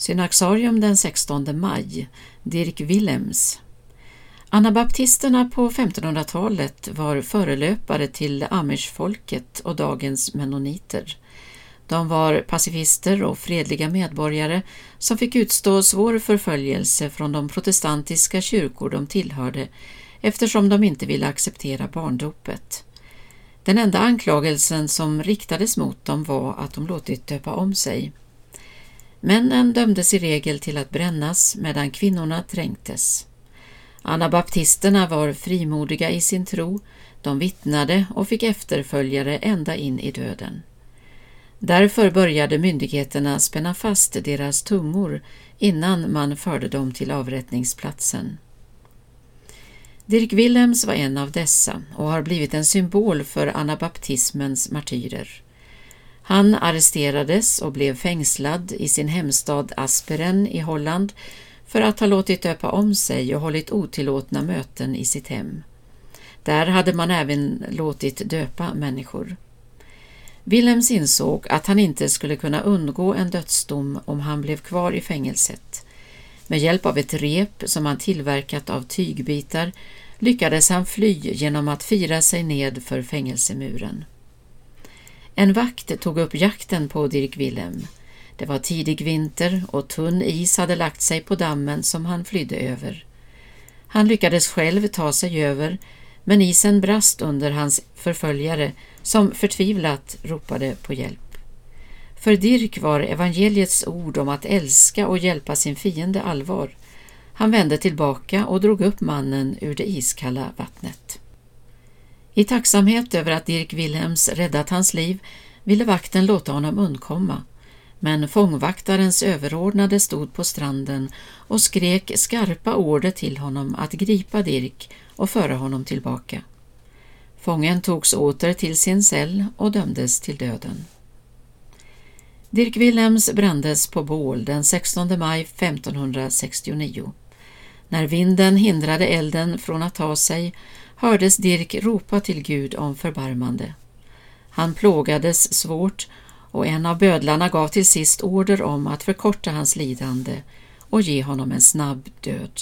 Synaxarium den 16 maj, Dirk Willems. Anabaptisterna på 1500-talet var förelöpare till amishfolket och dagens menoniter. De var pacifister och fredliga medborgare som fick utstå svår förföljelse från de protestantiska kyrkor de tillhörde eftersom de inte ville acceptera barndopet. Den enda anklagelsen som riktades mot dem var att de låtit döpa om sig. Männen dömdes i regel till att brännas medan kvinnorna trängtes. Anabaptisterna var frimodiga i sin tro, de vittnade och fick efterföljare ända in i döden. Därför började myndigheterna spänna fast deras tungor innan man förde dem till avrättningsplatsen. Dirk Willems var en av dessa och har blivit en symbol för anabaptismens martyrer. Han arresterades och blev fängslad i sin hemstad Asperen i Holland för att ha låtit döpa om sig och hållit otillåtna möten i sitt hem. Där hade man även låtit döpa människor. Willems insåg att han inte skulle kunna undgå en dödsdom om han blev kvar i fängelset. Med hjälp av ett rep som han tillverkat av tygbitar lyckades han fly genom att fira sig ned för fängelsemuren. En vakt tog upp jakten på Dirk Willem. Det var tidig vinter och tunn is hade lagt sig på dammen som han flydde över. Han lyckades själv ta sig över, men isen brast under hans förföljare som förtvivlat ropade på hjälp. För Dirk var evangeliets ord om att älska och hjälpa sin fiende allvar. Han vände tillbaka och drog upp mannen ur det iskalla vattnet. I tacksamhet över att Dirk Wilhelms räddat hans liv ville vakten låta honom undkomma, men fångvaktarens överordnade stod på stranden och skrek skarpa order till honom att gripa Dirk och föra honom tillbaka. Fången togs åter till sin cell och dömdes till döden. Dirk Wilhelms brändes på bål den 16 maj 1569. När vinden hindrade elden från att ta sig hördes Dirk ropa till Gud om förbarmande. Han plågades svårt och en av bödlarna gav till sist order om att förkorta hans lidande och ge honom en snabb död.